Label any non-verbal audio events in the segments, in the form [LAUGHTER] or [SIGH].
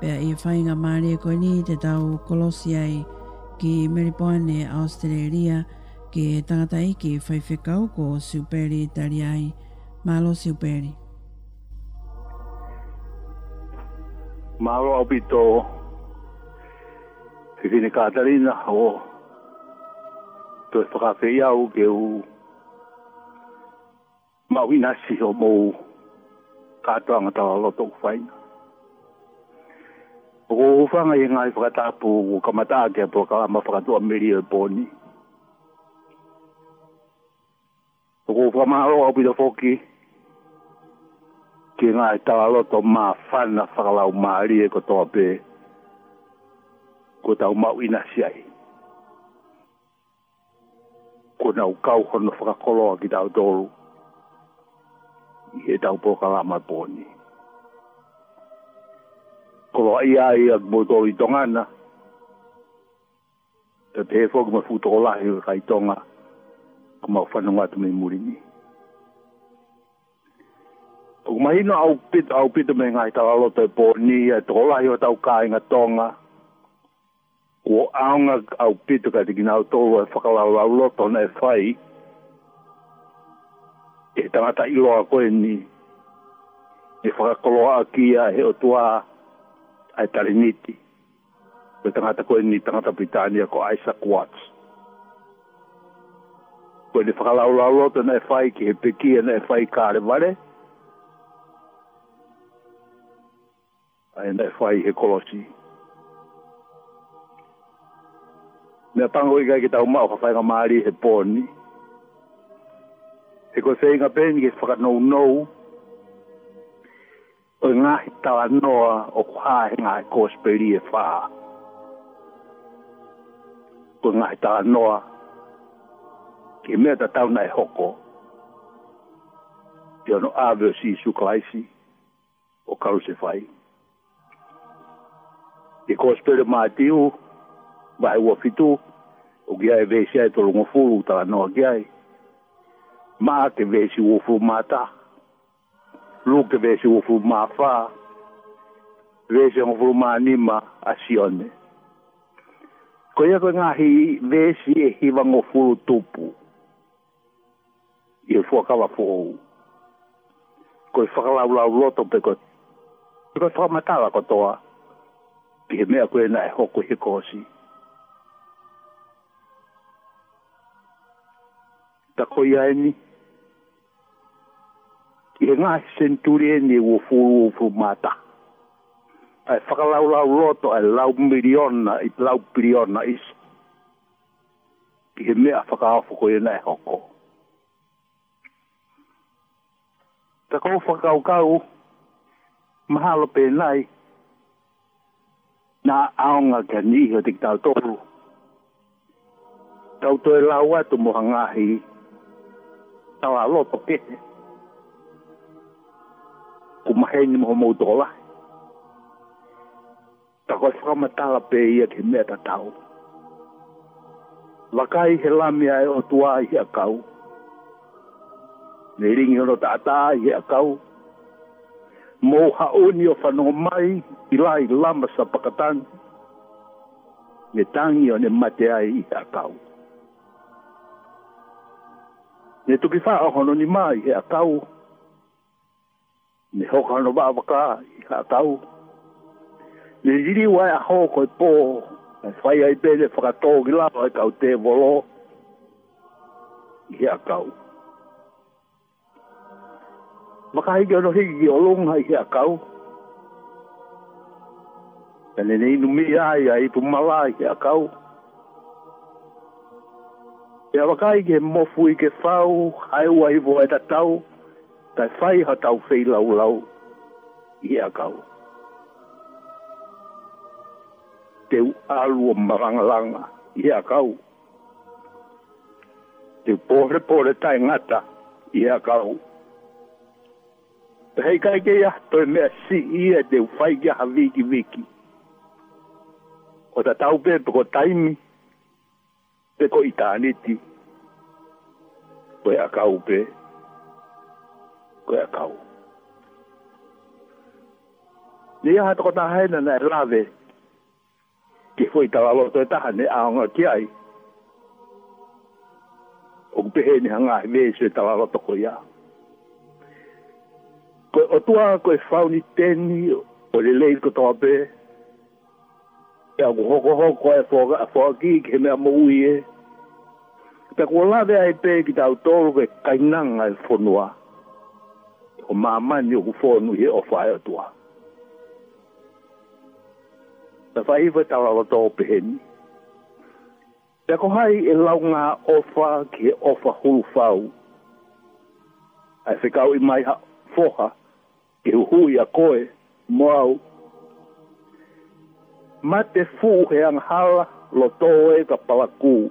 Pea i whainga maria e koe ni te tau kolosiai ki Meripoane, Australia, ki tangata i ki whaifekau ko Siuperi Tariai. Malo Siuperi. Malo au pito te fine kātarina o tue whakawhi au ke u mawinasi o mou katoanga tawa loto whainga ko fanga i ngai fra tapu ka mata ke po ka ma fra to ameli e poni ko fa ma o bi da foki ki ngai ta lo to ma fa na fra la ma ri e ko to pe ko ta ma wi na si ai ko na u kau ho no fra kolo ki da do lu i e tau po ka ma poni kolo ai ai a mo to i tonga na te te fo ko fu to la he kai tonga ko ma fa no mat me muri ni o mai no au pit au pit me ngai ta lo te po ni e to la yo tau kai nga tonga ko aunga au pit ka te ginau to e wa fa ka la la lo to na fai e tangata i loa koe ni e whakakoloa ki a he o tuaa ai tari niti. Koe tangata koe ni tangata Britania ko Isaac Watts. Koe ni whakalau la loto na e whai ki he piki e na whai kāre vare. Ai na whai he kolosi. Nea tango i gai ki tau mao whakainga maari he pōni. He koe whainga pēni ki whakanou o ngahi tawa noa o kwae ngai e kōsperi e whaa. O ngahi tawa noa ke mea ta tau nai hoko ke ono awe o si isu klaisi o karu se whai. Ke kōsperi maa tiu vai ua fitu o kia e vesi ai tolongo furu tawa noa kia ai. Maa ke vesi ufu maa taa luke vese ufu mafa, vese ufu manima asione. Ko yako nga hi vese e hiva ngofuru tupu, i ufu akawa fu ou. Ko i whakalau lau loto pe ko, i ko whakamatawa kotoa, i he mea koe na e hoko hikosi. Ta koi aini, i he ngā centurie ni wo fūru o fūmata. Ai whakalau lau roto, ai lau miriona, i lau piriona iso. I he mea whakaafu koe nei hoko. Ta kou whakau kau, mahalo pe nai, nā aonga kia nīhe o tiktau tōru. Tau tōi lau atu mohangahi, tau a loto pēhe ku mahe ni mo mo dola ta ko fa ma ta la pe ia ki me ta tau la kai he la mi ai o tua i a kau ne ringi ono ta ta i a kau mo ha o ni o fa no mai i la i la ma sa pakatan ne tangi o ne mate ai i a kau ne tuki fa o hono ni mai i a kau ne tuki fa o hono ni mai i a kau me hoka no ba ba ka ka tau Ni diri wa a ho ko po e fai ai pe de fra to gila ka ka te volo ki a kau ma ka ge no hi o long hai ki a kau pele nei nu mi ai ai tu ma ki a kau Ya wakai ka ge mo fu fau ai wa i vo e tau tai fai ha tau fei lau lau i a kau. Teu alu o marangalanga i a kau. Teu pohre pohre tai ngata i a kau. Hei kai ke ia, toi mea si ia e teu fai ke ha viki viki. O ta tau pe peko taimi, peko itaniti. Pe a kau pe. Pe a kau pe koe a kau. Ni aha tako taha hena na e ki fwoi tawa loto e taha ne aonga ki ai. O kupehe ni hanga e mei sui tawa loto ko ia. Koe o tua koe whau ni teni o le lei ko tawa pe, e aku hoko hoko e fwoa ki ki he mea mou ie. Pe kua lawe ai pe ki tau tolu ke kainanga e fonua o ni o kufo nu he o fae atua. Na fai iwa tawa wa tau peheni. Te ko hai e lau ngā ofa ki he ofa hulu fau. Ai whekau i mai ha foha ki hu hui a koe moau. Ma te fū he anghala lo tōe ka palakū.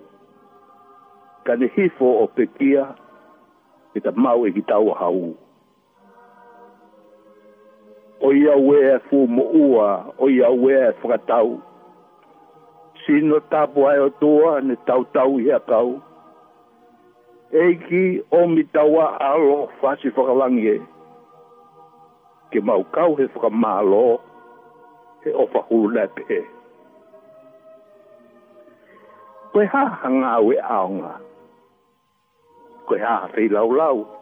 Ka ne hifo o pekia e ki ta mau e ki hau o ia ue e fumo ua, o ia ue e whakatau. Sino tapu ai o tua ne tau tau ia kau. Eiki o mitawa alo fasi whakalangi e. Ke mau kau he whakamalo he opa hulu nei pe. Koe ha hanga aue aonga. Koe ha whi lau lau. Koe ha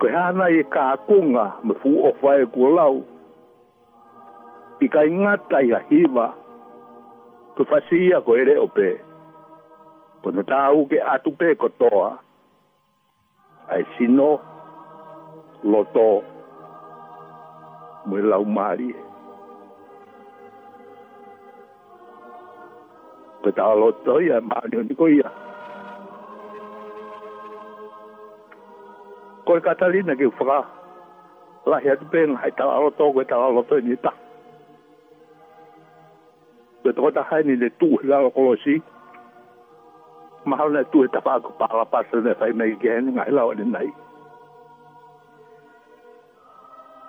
ko he ana e ka akunga me fu o fae ko lau. I ka ingata i a hiva, ko fasia ko ere o pe. Ko na ta au ke atu pe ko toa, ai sino loto mo lau mari. E. Ko ta loto ia mari o ni ko ia. Ko ta loto ia mari o ni ko ia. koe katalina ki whaka lahi atu pēna hai tala roto koe tala roto ni ta. Koe tako ta hai ni le tū hila o kolosi. Mahalo na tū e tapa aku pāla pāsa ne whai mei gēni ngai lau ane nai.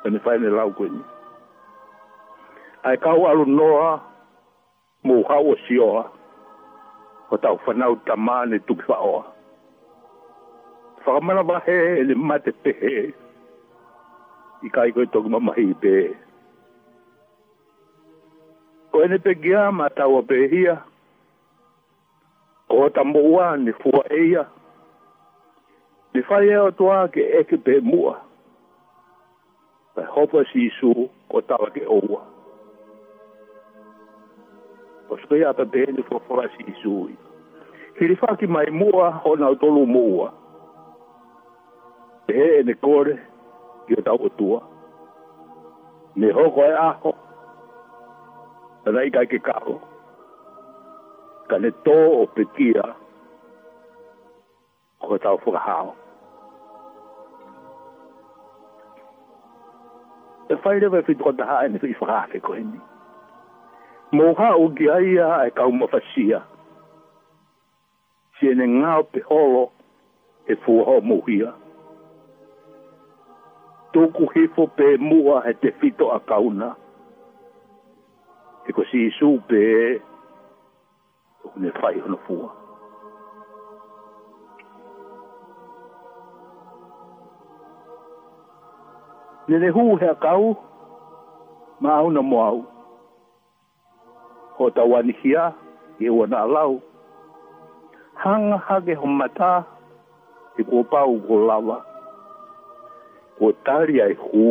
Ane whai ne lau koe ni. Ai kau alu noa mō hau o sioa. Ko tau whanau tamāne tuki whaoa. Ko tau whanau tamāne tuki whakamana wahe le mate pehe. I kai koe tōku mamahi i pehe. Ko ene pe gea ma tāua pehia. Ko ta moua ne fua eia. Ne whai eo toa ke eke pe mua. Pai hopa si isu ko tāua ke oua. Ko skoia pe pehe ne fua fua si isu i. Hiri whaki mai mua ho nau tolu mua. Mua te he ene kore ki o tau o tua. Ne hoko e ako, rai kai ke kao, ka ne tō o petia o ka tau whakahao. E whai rewa e whitua taha e ne whi whakahake ko hini. Mōha o ki aia e kau mawhasia, si e ne ngā pe holo e fuaho mōhia. Mōhia tōku hifo pē mua he te fito a kauna. E ko si isu pē ne fai hono fua. Nere hu hea kau, ma au na moau. Ho ta wani hia, e wana alau. Hanga hage hon mata, e kua pau kua lawa. Hanga ko tari ai hu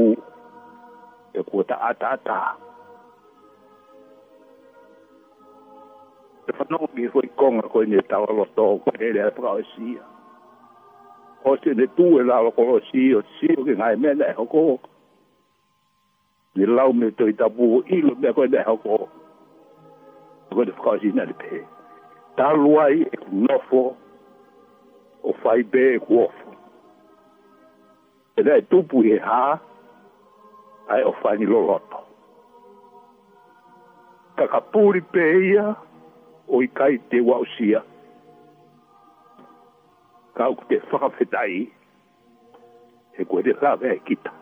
e ko ta ata ata e fa no bi ko kong ko ni ta lo to ko e le pro si ko se ne tu e la ko si o si o ke ngai me le ho ko ni lau me to ita bu i lo me ko le ho ko ko de fa si na le pe ta lo ai e no fo o fai be ko e dai tupu e ha ai o fani lo loto ka ka puri pe ia o i kai te wausia ka uku te whakawhetai e koe te rawe e kita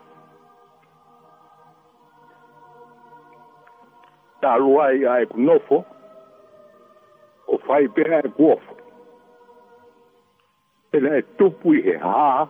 ta luai ai ku nofo o fai pe e ai ku ofo e dai tupu e ha ha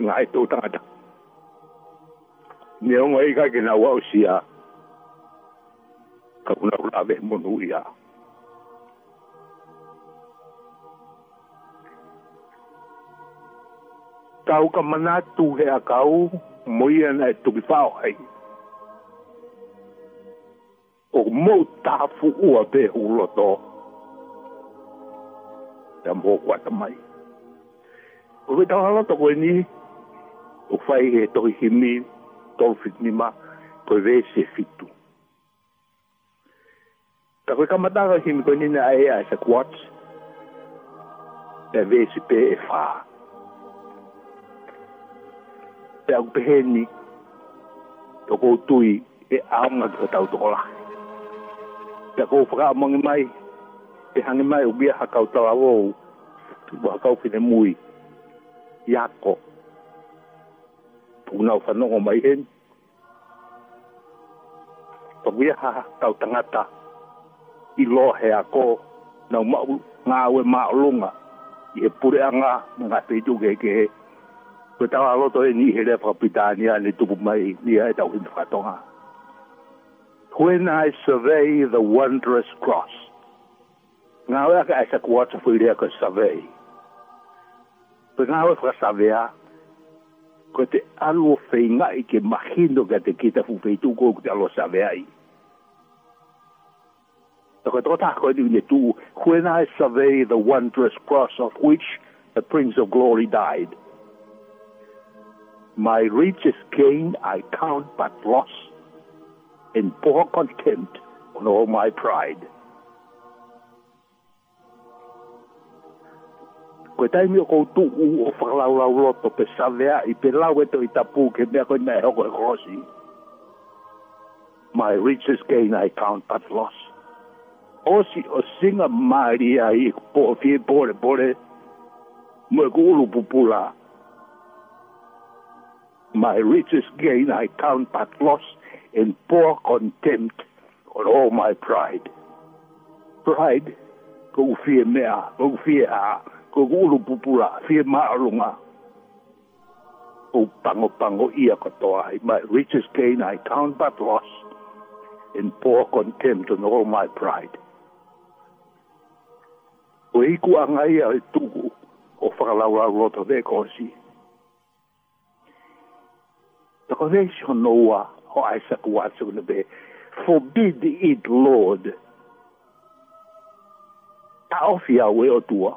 nga ai tu tangata ni o mai ka kina wa usia ka kuna ula ve monu ia tau ka mana tu he a kau moi ana e tuki pao hei o mo tafu ua pe ulo to ta mo kwa ta mai o ve tau hala to ko ni o fai he tohi he mi, tohu fit ni ma, koe vē se fitu. Ta koe kamataka he mi koe nina ae a sa kuat, e pe vē se pē e whā. Pe au pehe ni, to kou tui e aonga ki o tau tokola. Pe a kou whaka amongi mai, pe hangi mai ubia hakau tala wou, tu wakau fine mui, yako, yako, tu nau whanau o mai hen. Pakuia ha tau tangata i lohe a ko nau mau ngā ue maolunga i he pure anga ngā te juge ke he. Koe tau aloto e ni here whakapitania ni tupu mai ni e tau hintu whatonga. When I survey the wondrous cross, ngā ue aka e sa kuata whirea ka survey. Pe ngā ue whakasavea, ko te alo whaingai ke mahino ka te kita whupeitu ko te alo sawe ai. Tako tō ko ni tu, when I survey the wondrous cross of which the Prince of Glory died, my richest gain I count but loss, and poor contempt on all my pride. ko tai mi ko tu u o fa la la lo to pe sa vea i pe la we to i tapu ke me ko na ko rosi my riches gain i count but loss o si o singa maria i po fi pore pore mo e ko lu pupula my riches gain i count but loss in poor contempt on all my pride pride ko fi mea ko fi a ko ngulu pupura fi ma'arunga o pango pango ia katoa i my richest gain I count but loss in poor contempt and all my pride. O iku anga ia e tuku o whakalaura roto de kosi. Tako vesi ho noa ho Isaac Watson na be, forbid it, Lord. Ta ofia we o tua.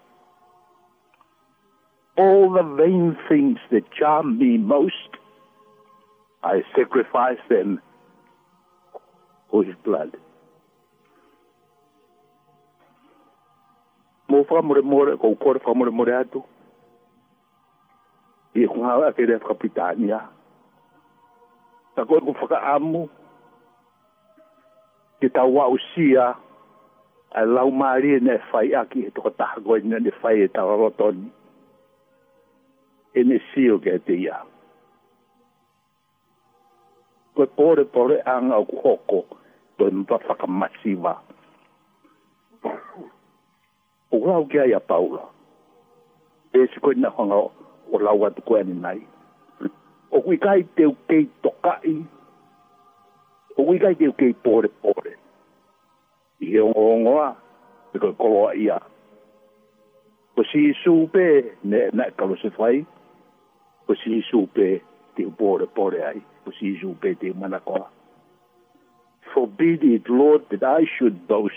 all the vain things that charm me most, I sacrifice them for his blood. mo fa mo mo ko ko fa mo mo atu e ko ha ke def kapitania ta ko ko fa amu ki ta wa usia a lau mari ne fai aki to ta go ne fai ta rotoni e ne fio ke te ia. Koe pore pore anga o koko, koe mpa whakamasiwa. O rau ke aia paula, e si koe nahonga o lau atu koe ane nai. O kui kai te ukei tokai, o kui kai te ukei pore pore. I he ongo ongoa, e koe koloa ia. Koe si isu upe, ne, ne, kalo fai, Eh? Forbid it, Lord, that I should boast,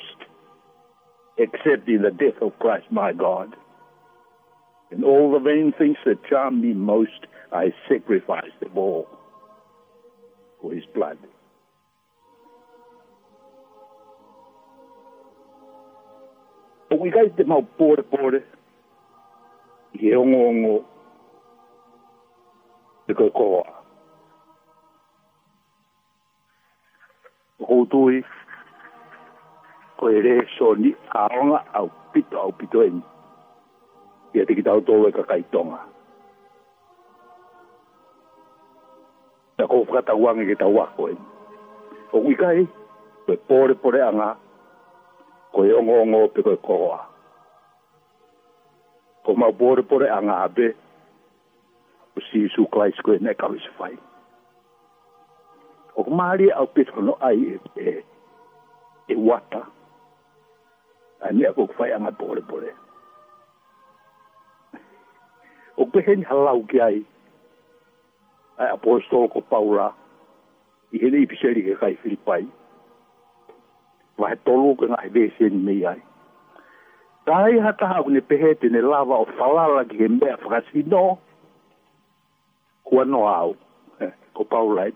except in the death of Christ my God. And all the vain things that charm me most, I sacrifice them all for his blood. Pag ikay di maupo-repo, ihongo-ongo, e koe koa. Ko koutui, koe re soni aonga au pito au pito eni. Ia tiki tau tōwe ka kaitonga. Ta kou whakata wangi ke tau wako eni. O uikai, koe pore pore anga, koe ongo ongo pe koe koa. Ko mau pore pore anga abe, koe o si su klai sko e nei kawe se fai. O kumari au pito no ai e, e, e wata. Ai mea kuk fai anga bore bore. O kuhe ni halau ki ai. Ai apostol ko paura. I hene i piseri ke kai filipai. Vahe tolu ke ngai vese ni mei ai. Tai hata hau ne pehete ne lava o falala ki ke mea whakasino. Tai hata hau ne pehete ne lava o falala ki ke mea whakasino kua no au, ko paula e,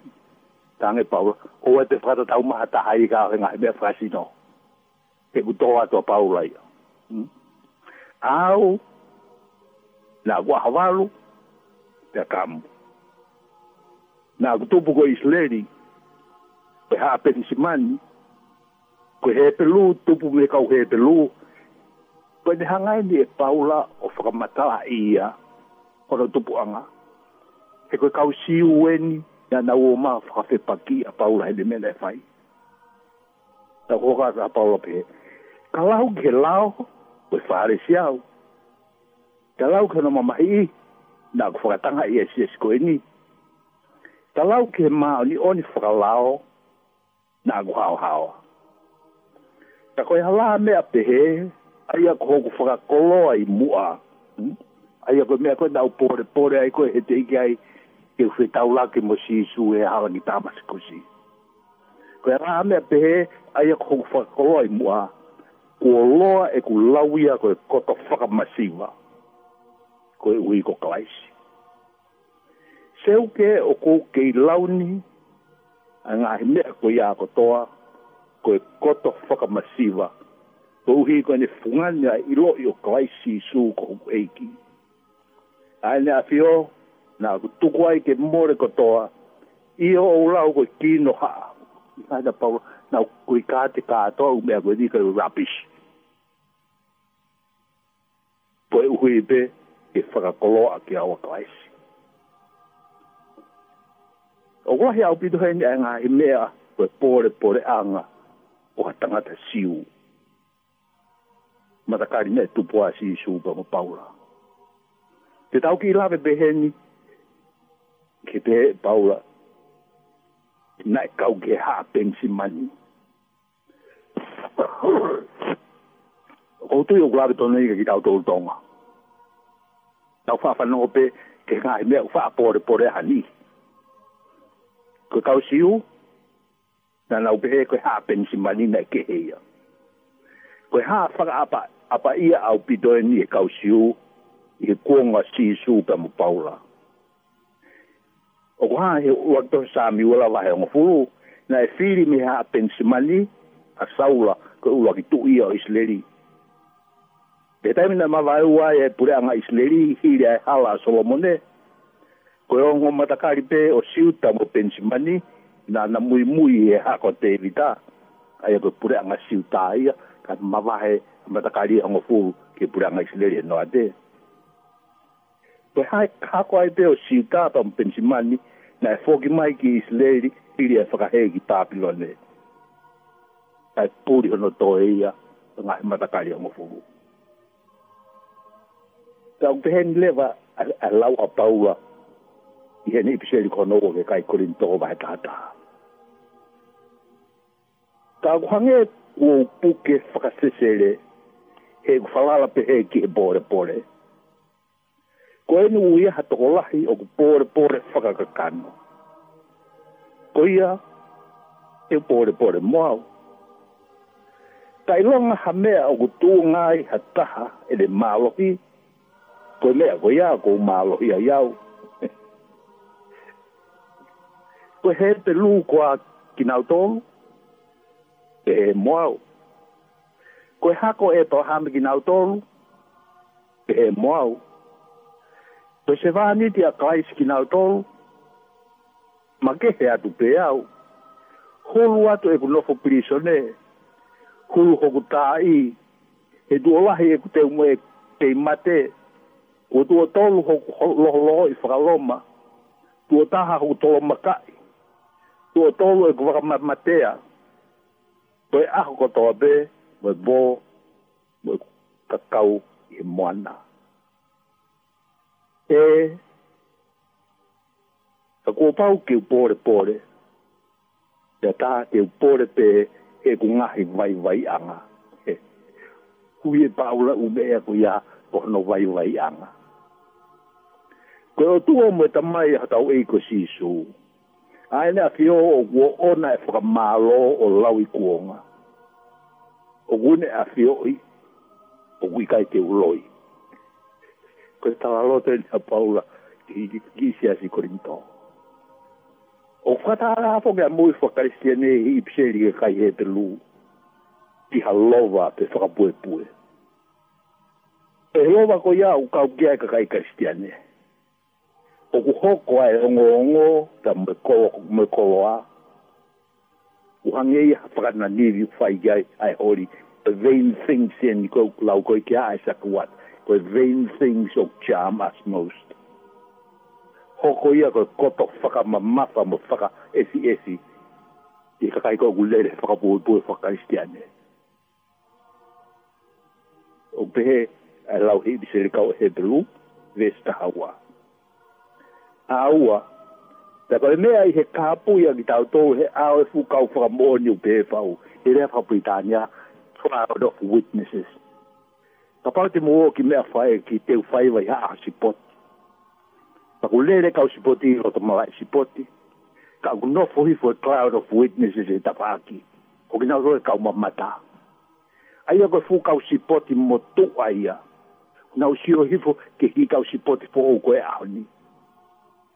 tange paula, o e te whata tau maha ta hai ka ahe ngai e mea whasino, te ku toa toa paula e. Au, na kua hawalu, te kamu. Na ku tupu ko isleri, pe haa penisimani, ko he pelu, tupu me kau he pelu, pe ne hangai ni e paula o whakamatala ia, ono tupu anga, e koe kau si ueni ya na uo maa whakawhi paki a paula hele mena e whai. Na koka a paula pe, ka lau ke lau, koe whare si au. Ka lau ke no mamai i, na ko whakatanga i e si esi koe ni. Ka lau ke maa ni oni whakalao, na ko hao hao. Ka koe hala mea pehe, ai a koe ko whakakoloa i mua. Hmm? Ai a koe mea koe nau pore pore, ai koe he teiki ai, ke fe tau la ke mo si su e ha ni ta ma ko si ko ra me pe a ye ko fa ko ai mo a ko lo e ku la wi a ko e ko to fa ka ma si ma ko wi ko ka ai si se u ke o ko ke la ni a nga me ko ya ko to a ko e ko to fa ka ma si ma ko hi ko ni fu nga ni a i lo yo ka ai si su ko e ki Ai ne afio, na tuku ai ke more kotoa i ho ulau ko kino ha na da pau na ku ka te to u me ko dika rapish poi u hui be ke faka kolo a ke awa kaisi o kua hea upito hei nga ngā i mea ko e pore pore anga o ka tangata siu matakari me tupua si i suba mo paula te tau ki lawe beheni ke te paula na kau ke ha pensi mani o tu yo grabe tonai ke kitau tol tonga tau fa fa no pe ke ka me fa pore pore ani ko kau siu na na pe ke ha pensi mani na ke heia ko ha fa apa apa ia au pito ni kau siu e kuonga si su pa mo paula o ko haa he ua tohe saa mi wala wahe ongo furu, na e whiri me haa pensi mani, a saula, ko ua ki tu ia o isleri. Te taimi na ma vai e ua e pure anga isleri, hiri ai e hala a Solomone, ko e ongo matakari pe o siuta mo pensi mani, na na mui mui e hako te evita, ai e ko pure anga siuta ia, ka ma vahe matakari e ongo furu, ke pure anga isleri e noa te. Te koe hai hako ai beo si tata mo pensi mani na e fōki mai ki is leiri ili e whakahei ki tāpilo ne. Kai pūri hono tō e ia ngā he matakari o mwhuru. Tau te heni lewa a lau a paua i heni ipiseri kono o ke kai kurin tō vai tātā. Tau kuhange o puke whakasesele he kufalala pe he ki e bore bore. Tau ko enu uia ha tokolahi o ku pōre pōre whakakakano. Ko ia, e pōre pōre moau. Kai longa ha mea o ku tū ngai ha taha e le mālohi, ko mea ko ia ko mālohi a iau. [LAUGHS] ko he te lū ko a kinau tōngu, e he moau. Ko e hako e tō hame kinau tōngu, e he moau. Pe se va ni ti akai skin autol. Ma ke se atu pe au. Hulu atu e ku lofo prisone. Hulu hoku ta i. E du e o lahi e ku te umu e te imate. O du o tolu hoku loho loho i whakaloma. Du o taha hoku tolo makai. Du o tolu e ku whakamatea. Pe aho kotoa pe. Mwe bo. Mwe kakau i e moana. Mwe e a ko pau ke pore pore ya ta ke pore pe e ku ngahi vai vai anga e ku ye paula u me ya ku ya po no vai vai anga ko tu e o me ta mai ha tau e ko si su ai na ki o wo ona e fra malo o lawi kuonga o gune a fio i o wikai te uloi koe tala lote ni a paula ki ki si a si korinto. O kata ala hapo mea mui whakaristia ne hi i pseri ke kai he te lu ki ha lova te whakapue pue. E lova ko ia u kau kia ka kai karistia ne. O ku hoko ai ongo ongo ta me kolo a. U hange i hapakana nivi whai gai ai hori the vain things in ko lau ko ki a ai saku wata. 佢 vain things ook charm us most. Hoko ia koe kotok whaka mamafa mo whaka esi esi. I kakai koe gulele whaka pōpōe whaka istiane. O pehe a lau hei bisele kau hebelu vesta hawa. Aua, ta koe mea i he kāpu ia ki tau tōu he au fukau whaka mōni o pehe whau. He rea whapitania, trial of witnesses. Papau te mōo ki mea whae ki te whae wai haa si poti. Paku lere kau si poti ilo to mawai si poti. Ka u nofo hi fwe cloud of witnesses e tapaki. Ko ki nao roe kau mamata. Aia koe fu kau si poti mo tu aia. Na u siro hi fu ke ki kau si poti fo o koe aoni.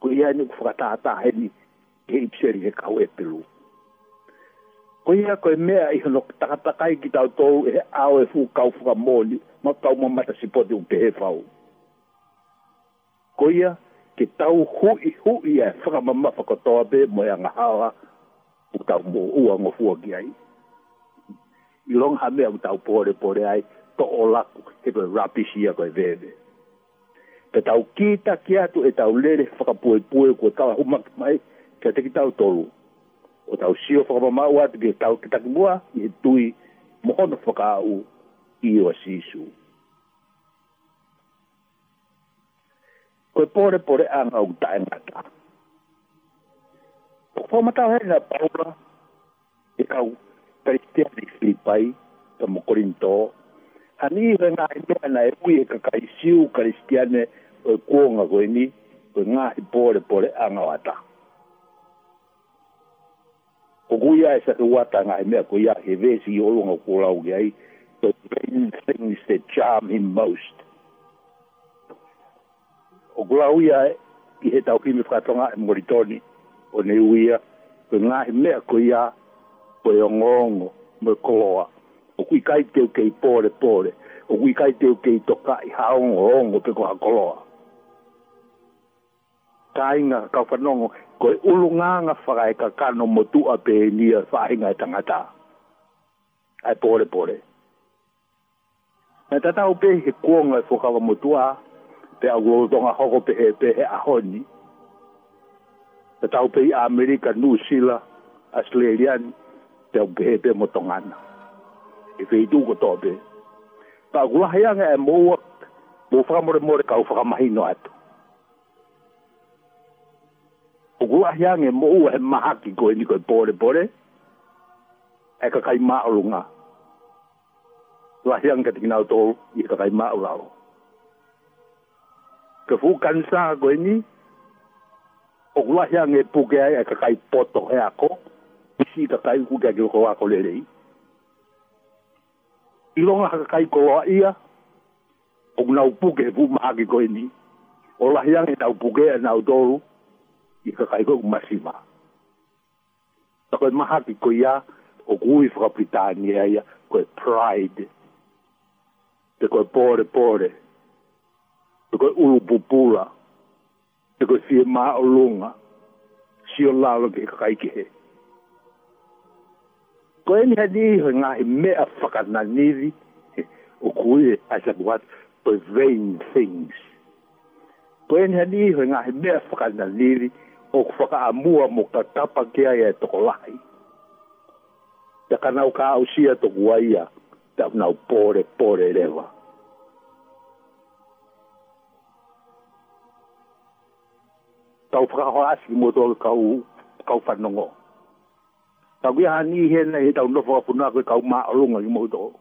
Ko ia ni ku whakataata heni ke ipseri he kau e peluku ko ia ko mea i no taka taka ki tau tou e ao e fu kau fuka moli ma kau ma mata si pote un pehe fau ko ia ke tau hui i e fuka mama ma fuka toa be mo ia ngahawa u tau mo ua ngo fua ki ai i long ha mea u tau pore pore ai to o laku e koe rapi si ia koe vebe pe tau kita ki atu e tau lere fuka pue pue ko tau humak mai ke te ki tau tolu o tau sio fa ma ma wa te tau ki tak bua i tui mo ono fa ka u i o sisu koe pore pore anga u ta anga ta o fa ma tau he na paula e kau taristea ni filipai ta mo korinto hani i re ngā inoa e na e ui e kakai siu karistiane o e kuonga koe ni koe ngā i e pore pore anga wa taa ko gui ai sa tu wata nga me ko ya he vesi o lo nga ko lau gai the main things that charm him most o glau ia e, i he tau kimi whatonga e moritoni o ne uia ko ngā he mea ko ia po e ongongo mo e koloa o kui kai teo kei pōre pōre o kui kai teo kei toka i haongo ongo pe ko ha koloa kainga ka whanongo, ko e ulunganga whakai ka kano motu a pēnia whainga e tangata. Ai pore pore na tata au he kuonga e whakawa motu a, pe a wotonga hoko pēhe pēhe a ahoni Nā tata au pēhi Amerika, New Zealand, Australian, pe a pēhe pēhe motongana. E whaitu ko tō pēhe. Pā gulahianga e mōua, mō whakamore mōre kau whakamahino atu. kua hiange mo ua he maha ki koe ni koe pore pore. E ka kai maoro nga. Wa hiange ka tinginau tō i ka kai maoro au. Ka fu kansa koe ni. O kua hiange puke ai e ka kai poto he ako. Isi ka kai kuke ake wako wako lerei. I longa ka kai koloa ia. O kuna upuke he fu maha ki koe ni. O lahiange tau puke e nau tōru. O ikakaigo masima ko mahaki ko ya ogui fra Britannia ya ko pride te ko pore pore te ko ulupupula te ko si ma olunga si o lalo ke kai ke he ko en hadi ho nga me afaka na nivi ogui [LAUGHS] asa what for things ko en hadi ho nga o faka amua mo ka tapa ke ai e toko lai. Te kanau ka ausia toko aia, te nau pore pore rewa. Tau faka ho asi mo to kau, kau whanongo. Tau kia hani he na he tau nofo apuna koe kau maa i mo to.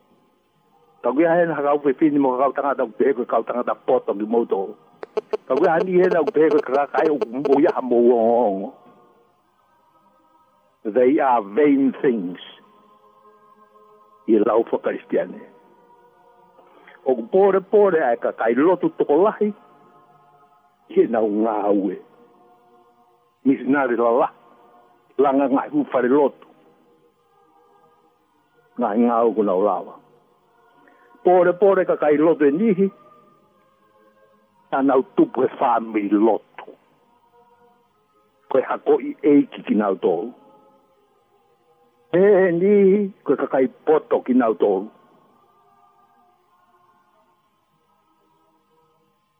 Tau kia hana haka upe fini mo kau tangata upe he koe kau tangata potong i mo to. Tau kia hana haka upe fini mo kau tangata potong i mo to. They are vain things. I lau Christiane. O pore pore ai ka kai lotu toko lahi, ke nau ngā ue. Misinari la la, langa ngai hu whare lotu. Ngai ngau uku nau lawa. Pore pore ka kai lotu e nihi, ana tupu e family lotu Koe hako i eiki ki nau tōru. E ni, koe kakai poto ki nau tōru.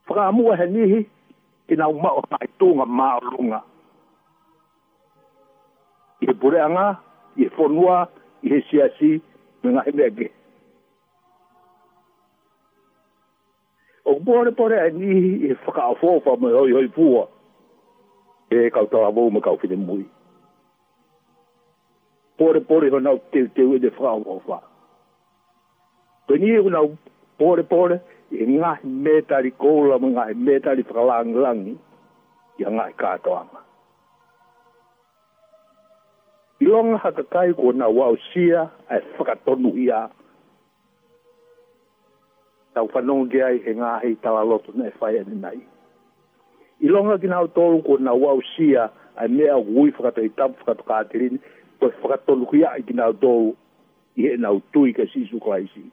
Whakamua he nihi, ki nau mao tai tūnga maurunga. I he pureanga, i he whonua, i he siasi, me ngahe o bore pore a ni e faka fo fa mo hoi hoi pua e ka ta mo mo ka fine mui pore pore ho na e te te we de fa o fa pe ni una e pore pore e nga meta ri kola mo nga meta ri fra lang lang ya nga ka to ama i long ha ka kai ko na wa o sia e faka tonu ia tau whanau ge ai e ngā hei tala loto na e whai ane nai. I longa ki nāu tōru ko nā wau sia ai mea wui whakata i tam whakata kātirini ko e whakatolu ki i ki nāu tōru i e nāu tui ka sisu kaisi.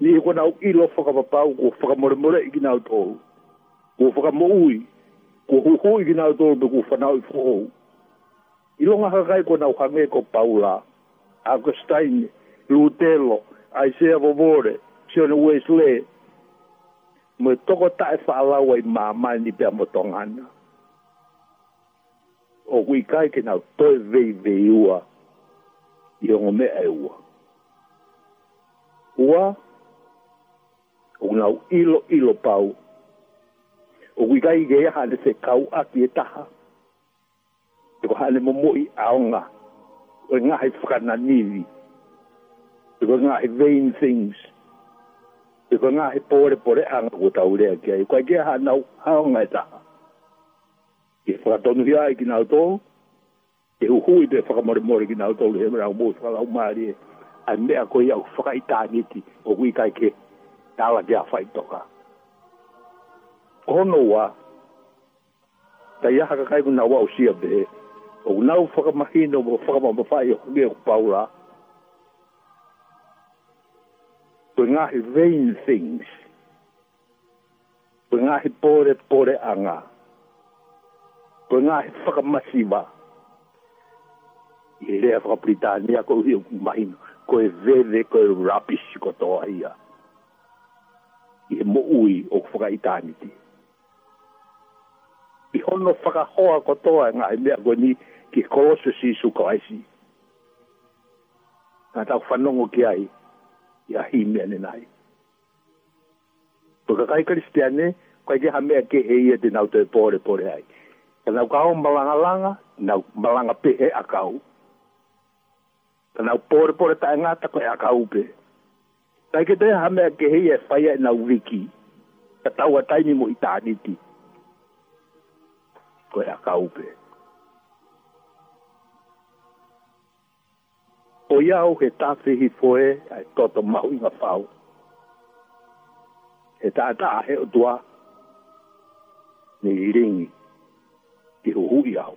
Ni e ko nāu ilo whakapapau ko whakamoremore i ki nāu tōru ko whakamoui ko huhu i ki nāu tōru pe ko whanau i whuhu. I longa hakai ko nāu hange ko Paula, Agustaini, Lutelo, Aisea Vovore, Siona Wesley, mo toko tae whaalawa i māmai ni pia motonga ana. O kui kai ke nau toi vei vei ua i ongo e ua. Ua, o ilo ilo pau, o kui kai ke aha ne se kau aki e taha. Te ko hane mo moi aonga, o ngā he whakananiwi, ngā vain things, e vanga he pore pore anga ko taurea ki ai kwa kia hanau haonga e taha. E whakatonu hi ai ki nao tō, e uhu i te whakamore more ki nao tō le hemera o mōs whakalau maari e, a mea ko i au whakaitāniti o kui kai ke tāla ki a whaitoka. Kono wa, ta iaha kakai kuna wau sia be, o nau whakamahino mo whakamamawhai o kukia kupaura, koe ngahi vain things, koe ngahi pore pore anga, koe ngahi whakamasiwa, i rea whakapritania koe hiu kumahina, koe vede koe rapish kotoa ia, i e mo ui o whakaitaniti. I hono whakahoa kotoa e ngahi mea koe ni ki korosu si su kawaisi. Nga tau whanongo ki ai, ya hi me ne nai to ka kai kristiane ko ke ha me ke e ye de nau te pore pore ai ka nau ka on balanga langa nau balanga pe e akau ka nau pore pore ta nga ta ko e akau pe ka ke te ha me ke e fai e nau wiki ka tau atai ni mo itani ti ko e akau pe o iau he tāwhihi foe ai toto mau inga whau. He tātā he o tua ni i ringi ki huhu iau.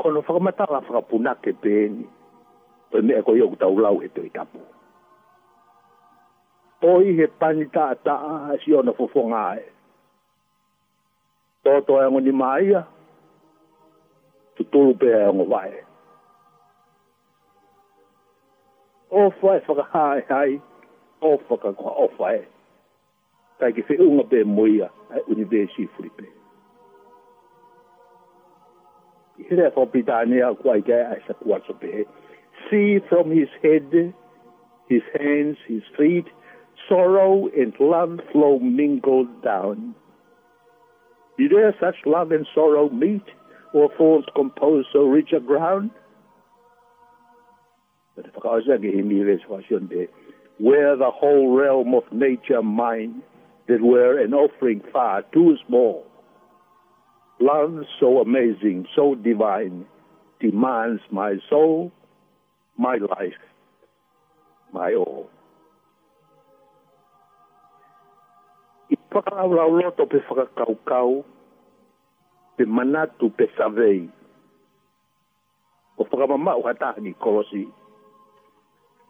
Kono whakamata la whakapuna ke pēni, pe mea ko iau tau lau he tō i tapu. Oi he pani tātā si ona fufonga e. Toto e ngoni maia, tutulupeaovae ofa e whakahai ofa ka koha ofa e kai ke whiunga pe moia ai universi furipe i here wha Britania kua i gai ai sa kua sope see from his head his hands his feet sorrow and love flow mingled down. Did there such love and sorrow meet? falls composed so reach a ground. Where the whole realm of nature mine, that were an offering far too small. Love so amazing, so divine, demands my soul, my life, my all. Ipaka loto pe whakakaukau, te manatu pe savei. O whakamama o hatahani kolosi.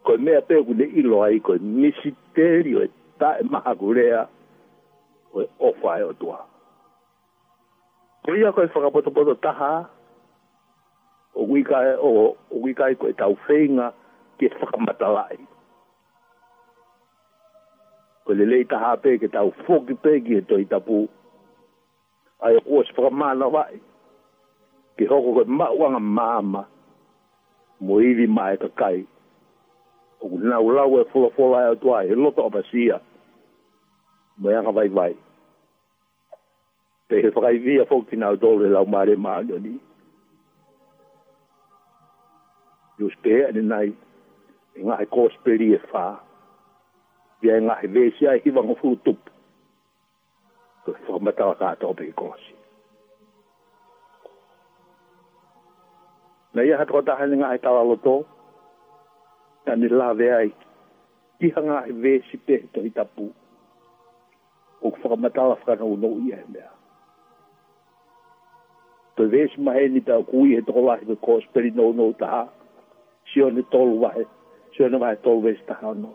Koe mea pēku ne ilo ai, koe misiterio e tae maha kurea, koe ofa e otua. Koe ia koe whakapotopoto taha, o wikae, o, o wikae koe tau feinga, ke whakamatalai. Koe le lei taha pē, ke tau foki pē, ke toi tapu, ke ai o os pro mala vai ki hoko ko ma wanga mama mo ivi mai ka kai o na e o la we fulo fulo ai to ai lo to basia mo ya ka vai vai te he fai via fo ki na o dole la mare ma yo ni yo spe ani nai nga e ai ko spe ri e fa ya nga ve si ai ki va ngofu tup matawa ka ato pe kosi. Na ia hatu kota hane ngā e tawa loto, ka ni lawe ai, ki hanga e we si pe to i tapu, o ku whaka matawa whakana uno i e mea. Toi we si mahe ni tau kui he toko lahi ke kosi peri no no taha, si o ne tolu wahe, si o ne wahe tolu we si taha o no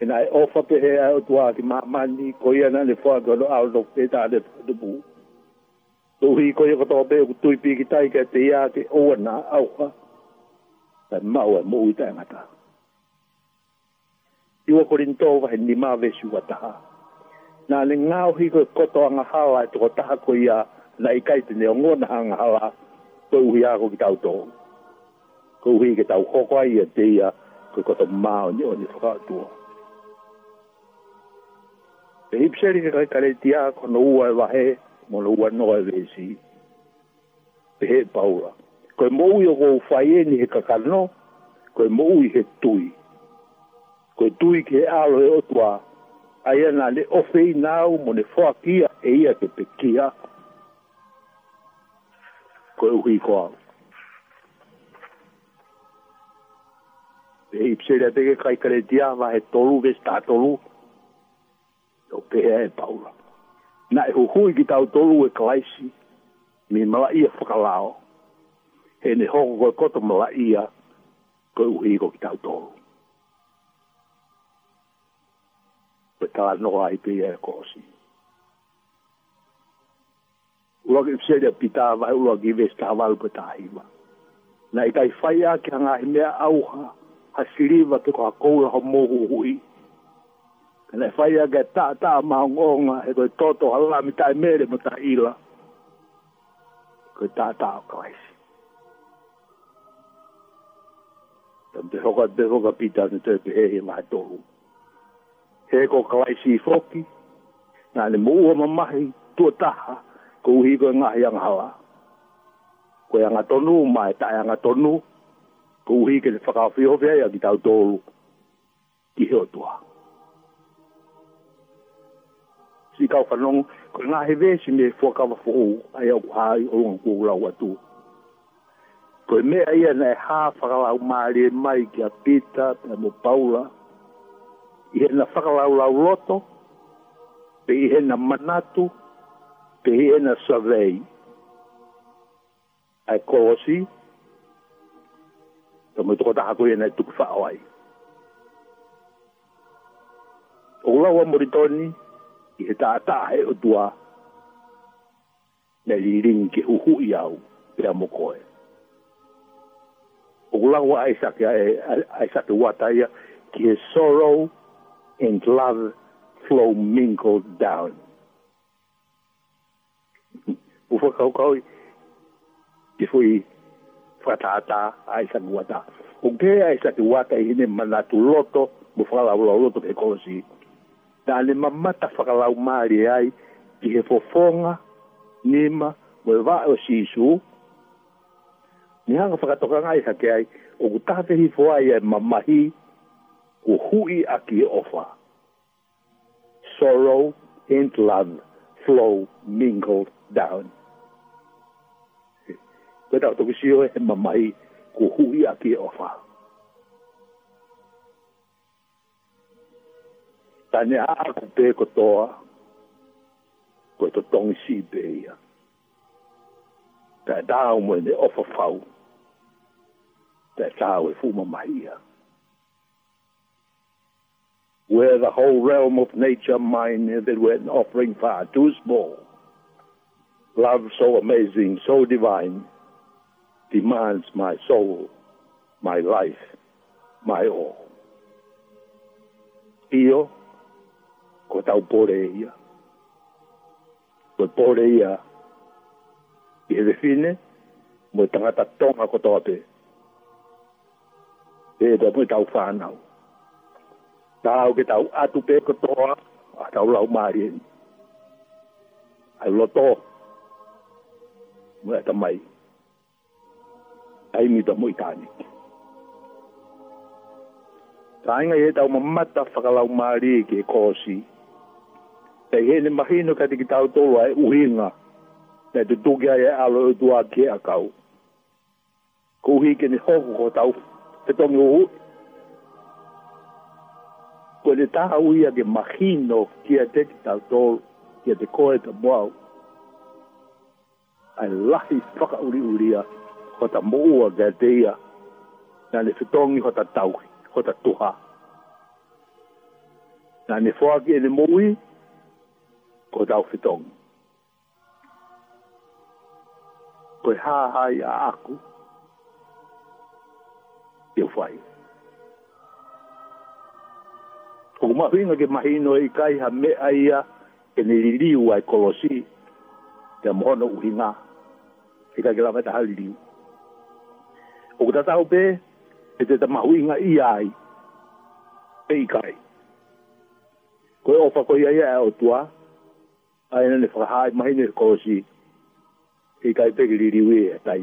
e na e ofa pe he ai o tua ki ma ma ni ko ia na le fa go lo a lo pe ta le de bu tu hi ko ia ko to be tu i pi ki tai ka te ia ke o na au ka ta ma o e mo i ta nga ta i o korin to va ni ma ve su wa ta na le nga e o hi ko ko to nga ha wa to ko ta ko ia na i kai te ne o ngo na nga ha wa to u ia ko ki ta u to ko hi ke ta u ko ko ia te ia ko ko to ma o ni o ni fa tu o Pe hipseri he kai kare tia kono ua e wahe, mono ua no e vesi. Pe he paura. Koe mou yo go ufaye ni he kakano, koe mou he tui. Koe tui ke alo e otua, aia na le ofei nau mo ne foa kia e ia ke pe kia. Koe uhi koa. Pe hipseri a teke kai kare tia, ma he tolu, ves ta tolu. Pe o pēhea e paula. Nā e huhui ki tau tolu e kalaisi, mi malaia whakalao, he ne hoko koe koto malaia, koe uhi ko ki tau tolu. Pe tala noa i pēhea e kōsi. Ulo ki e pseria pita vai, ulo ki e vesta avalu pe tāhiwa. Nā i tai whaia ki hanga he mea auha, ha siriva te koha kou e ha mōhu hui, ele fai a ga ta ta ma ngonga e ko toto ala mi tai mere mo ta ila ko ta ta o kais tan te hoka te hoka pita ni te pe hei ma tohu he ko kais i foki na le mo o mamahi tu taha ko uhi ko nga yang hala ko yang atonu mai ta yang atonu ko uhi ke fakafi ho vea ya ki tau tohu ki heo tuaha si kau kanong ko nga heve si me fo ka fo o ai au ai o ngo ko la watu ko me ai na ha fa ka au mari e mai ki a pita pe mo paula i na fa ka au la loto pe i na manatu pe i na savei ai ko si to me to ta ko i na tu fa ai Ola wa Moritoni, i he tātā he o tua nei riringi ke uhu i au pia mokoe. O lawa ai sake ai sake wataia ki he sorrow and love flow mingled down. O whakaukau i fui whakatātā ai sake wata. O ke ai sake wata i hine manatu loto mo whakalau loto ke kolosi na ale mamata whakalau maere ai ki he fofonga, nima, moe wa o sisu. Ni hanga whakatoka ngai hake ai, o ku tāwhihi fōa ai ai mamahi, ku hui a ki ofa. Sorrow and love flow mingled down. Kau tahu tu kusio he mamahi, ku hui a ki ofa. 但是阿古贝个多啊，佢都东西贝啊，但系 daar om in de offervrouw，但系 daar voel me maar hier. Where the whole realm of nature mine that were offering far too small. Love so amazing, so divine, demands my soul, my life, my all. Io matado por ella. Pues por ella. Y se define, muy tan atatón a cotope. E da muy tau whanau. Tau ke tau atu pe kotoa, a tau lau marien. Ai loto. Mui atamai. Ai mi ta mui tānik. Ai Tāinga e tau mamata whakalau māri e ke kōsi. Te he ne no ka te ki tau e uhinga. Te te tukia e alo e tua ke a kau. Ko uhi ke ni hoko ko tau. Te tongi uhu. Ko te taha uhi a ke mahino ki a te ki tau tolo. Ki a te koe ta mwau. Ai lahi whaka uri uria. Ho ta moua ke a teia. Nga ne fitongi ho ta tauhi. Ho ta tuha. Nga ne fwaki e ne moui ko tau fitong. Ko ha hai a aku, ke whai. Ko mahinga ke mahino e kai ha me aia, ke ne liriu ai kolosi, ke mohono uhinga, e ka ke la vata hali liu. Ko ta tau pe, e te ta mahuinga i ai, e i kai. Ko e ofa ko ia ia e o tua, e ai nene fa hai mai ne ko si ki kai pe ri ri we e tai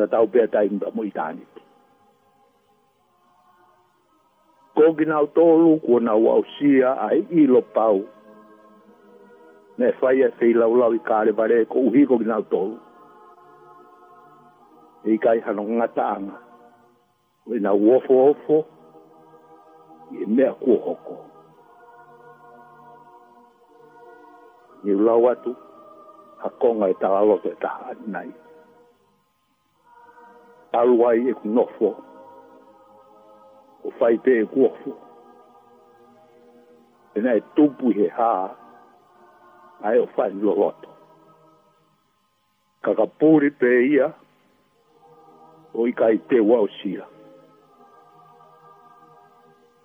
ra tau pe tai ba mo itani ko gina to lu ko na wa sia ai i lo pau ne fa ia e sei la la ka le bare ko hi ko gina to lu ki kai hanu ngata anga we na wo fo fo ye me ko e ko ni ulau atu, hakonga e taha loto e taha nai. Aluai e nofo, o faipe e kuofo. E nai tupu he haa, ai o fai nilo loto. Kakapuri pe ia, o ikai te wau sia.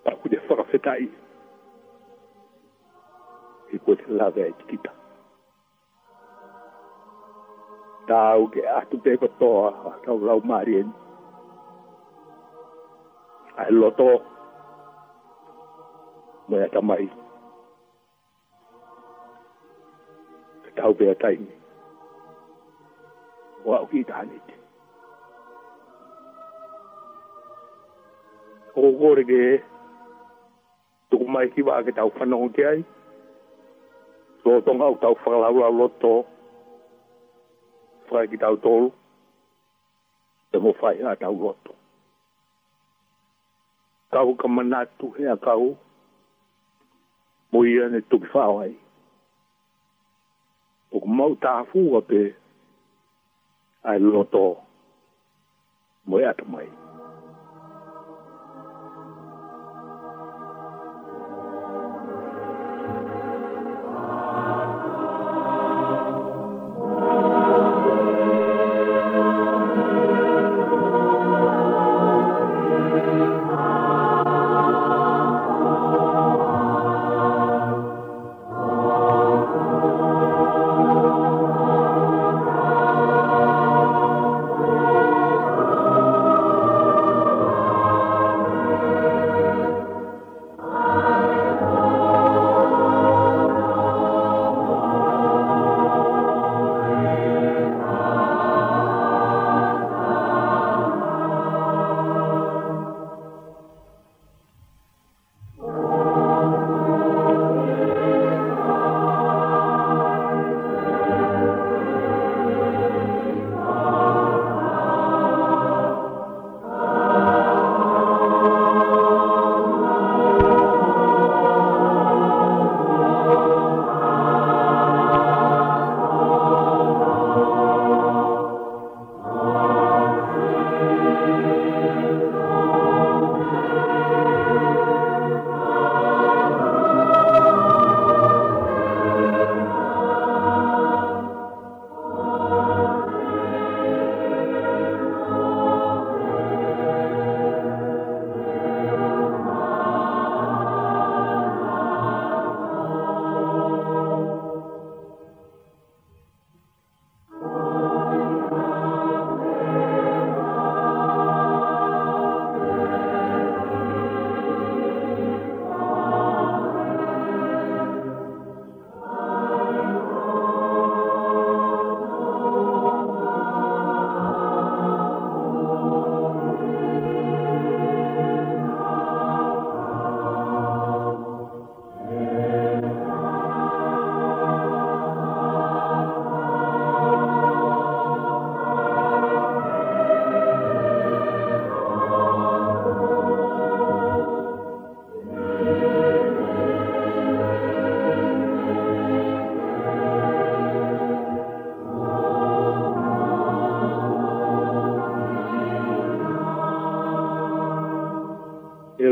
Pakude whakawhetai. Pakude whakawhetai i koe te lawe ai te kita. Tā au ke atu te katoa a tau lau marien. Ai loto, mo ia tamai. Ka tau pe a taimi. O au ki tāne te. O gore ke, tuku mai ki wā ke tau whanau te ai. Ai lo tonga o tau fala ula lo to fai ki tau tolu e mo fai a tau lo to kau ka manatu hea kau mo ia ne tuki fau ai o ku mau tafu a pe ai lo to mo ia e tamai ai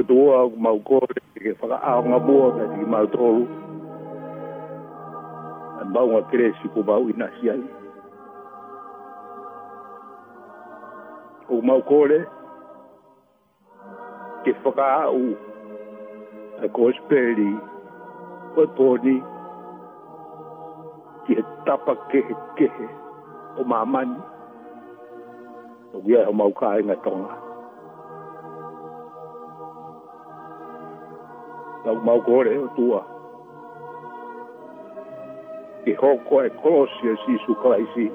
tu a mau kore ke fa a nga bu ta di mau tolu an ba nga kresi ko ba ina sia ni o mau kore ke fa ka u a ko speri ko toni ke tapa ke ke o mamani o ia mau ka nga tonga tau mau kore o tua. Ki hoko e kolosi e sisu kaisi.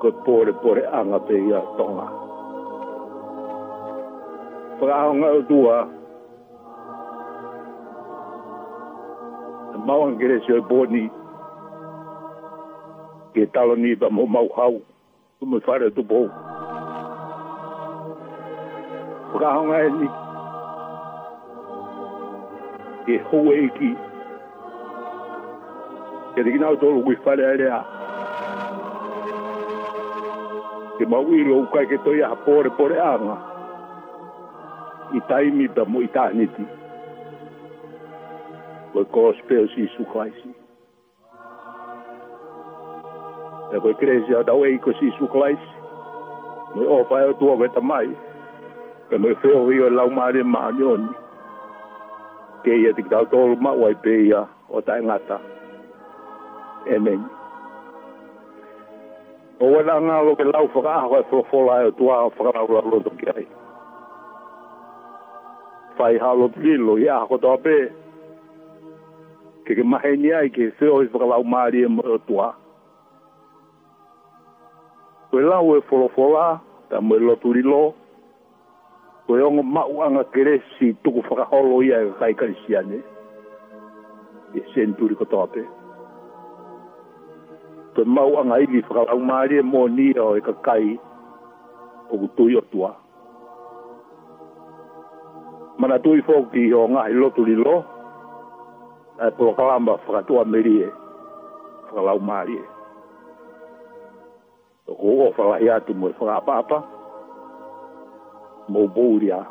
Ko pore pore anga pe ia tonga. Whakaonga o tua. Mau angeresi o e boni. Ki talo ni ba mo mau hau. Tumui whare tu bou. Whakaonga e ni. Whakaonga e ni e hou e ki. E te kina o tolu kui whare aere a. Te maui ilo ukai ke toi aha pore pore anga. I taimi pa mo i tāniti. Koe kōs peo si su klaisi. E koe kreisi a tau e iko si su klaisi. Me o pae o tua veta mai. Ke me feo vio lau maare maanioni. Koe pe ia te kitau tōru ma wai pe ia o tae ngata. Amen. O wala ngā lo ke lau whaka ahu e whawhola e o tua whaka lau lau lo toki ai. Whai halo pilo i ahu kotoa pe. Ke ke mahe ni ai ke seo i whaka lau maari e o e tua. O lau e whawhola, ta mwe lo turi lo, koe ongo mau anga kere si tuku whakaholo ia e kai kari ane e senturi ko tope koe mau anga iwi whakalau maari e moni o e kakai o kutui o tua mana tui fok ki o ngā i lotu ri lo a e polokalamba whakatua meri e whakalau maari e o kuo whalahi atu mo e whakapapa e Mobouria.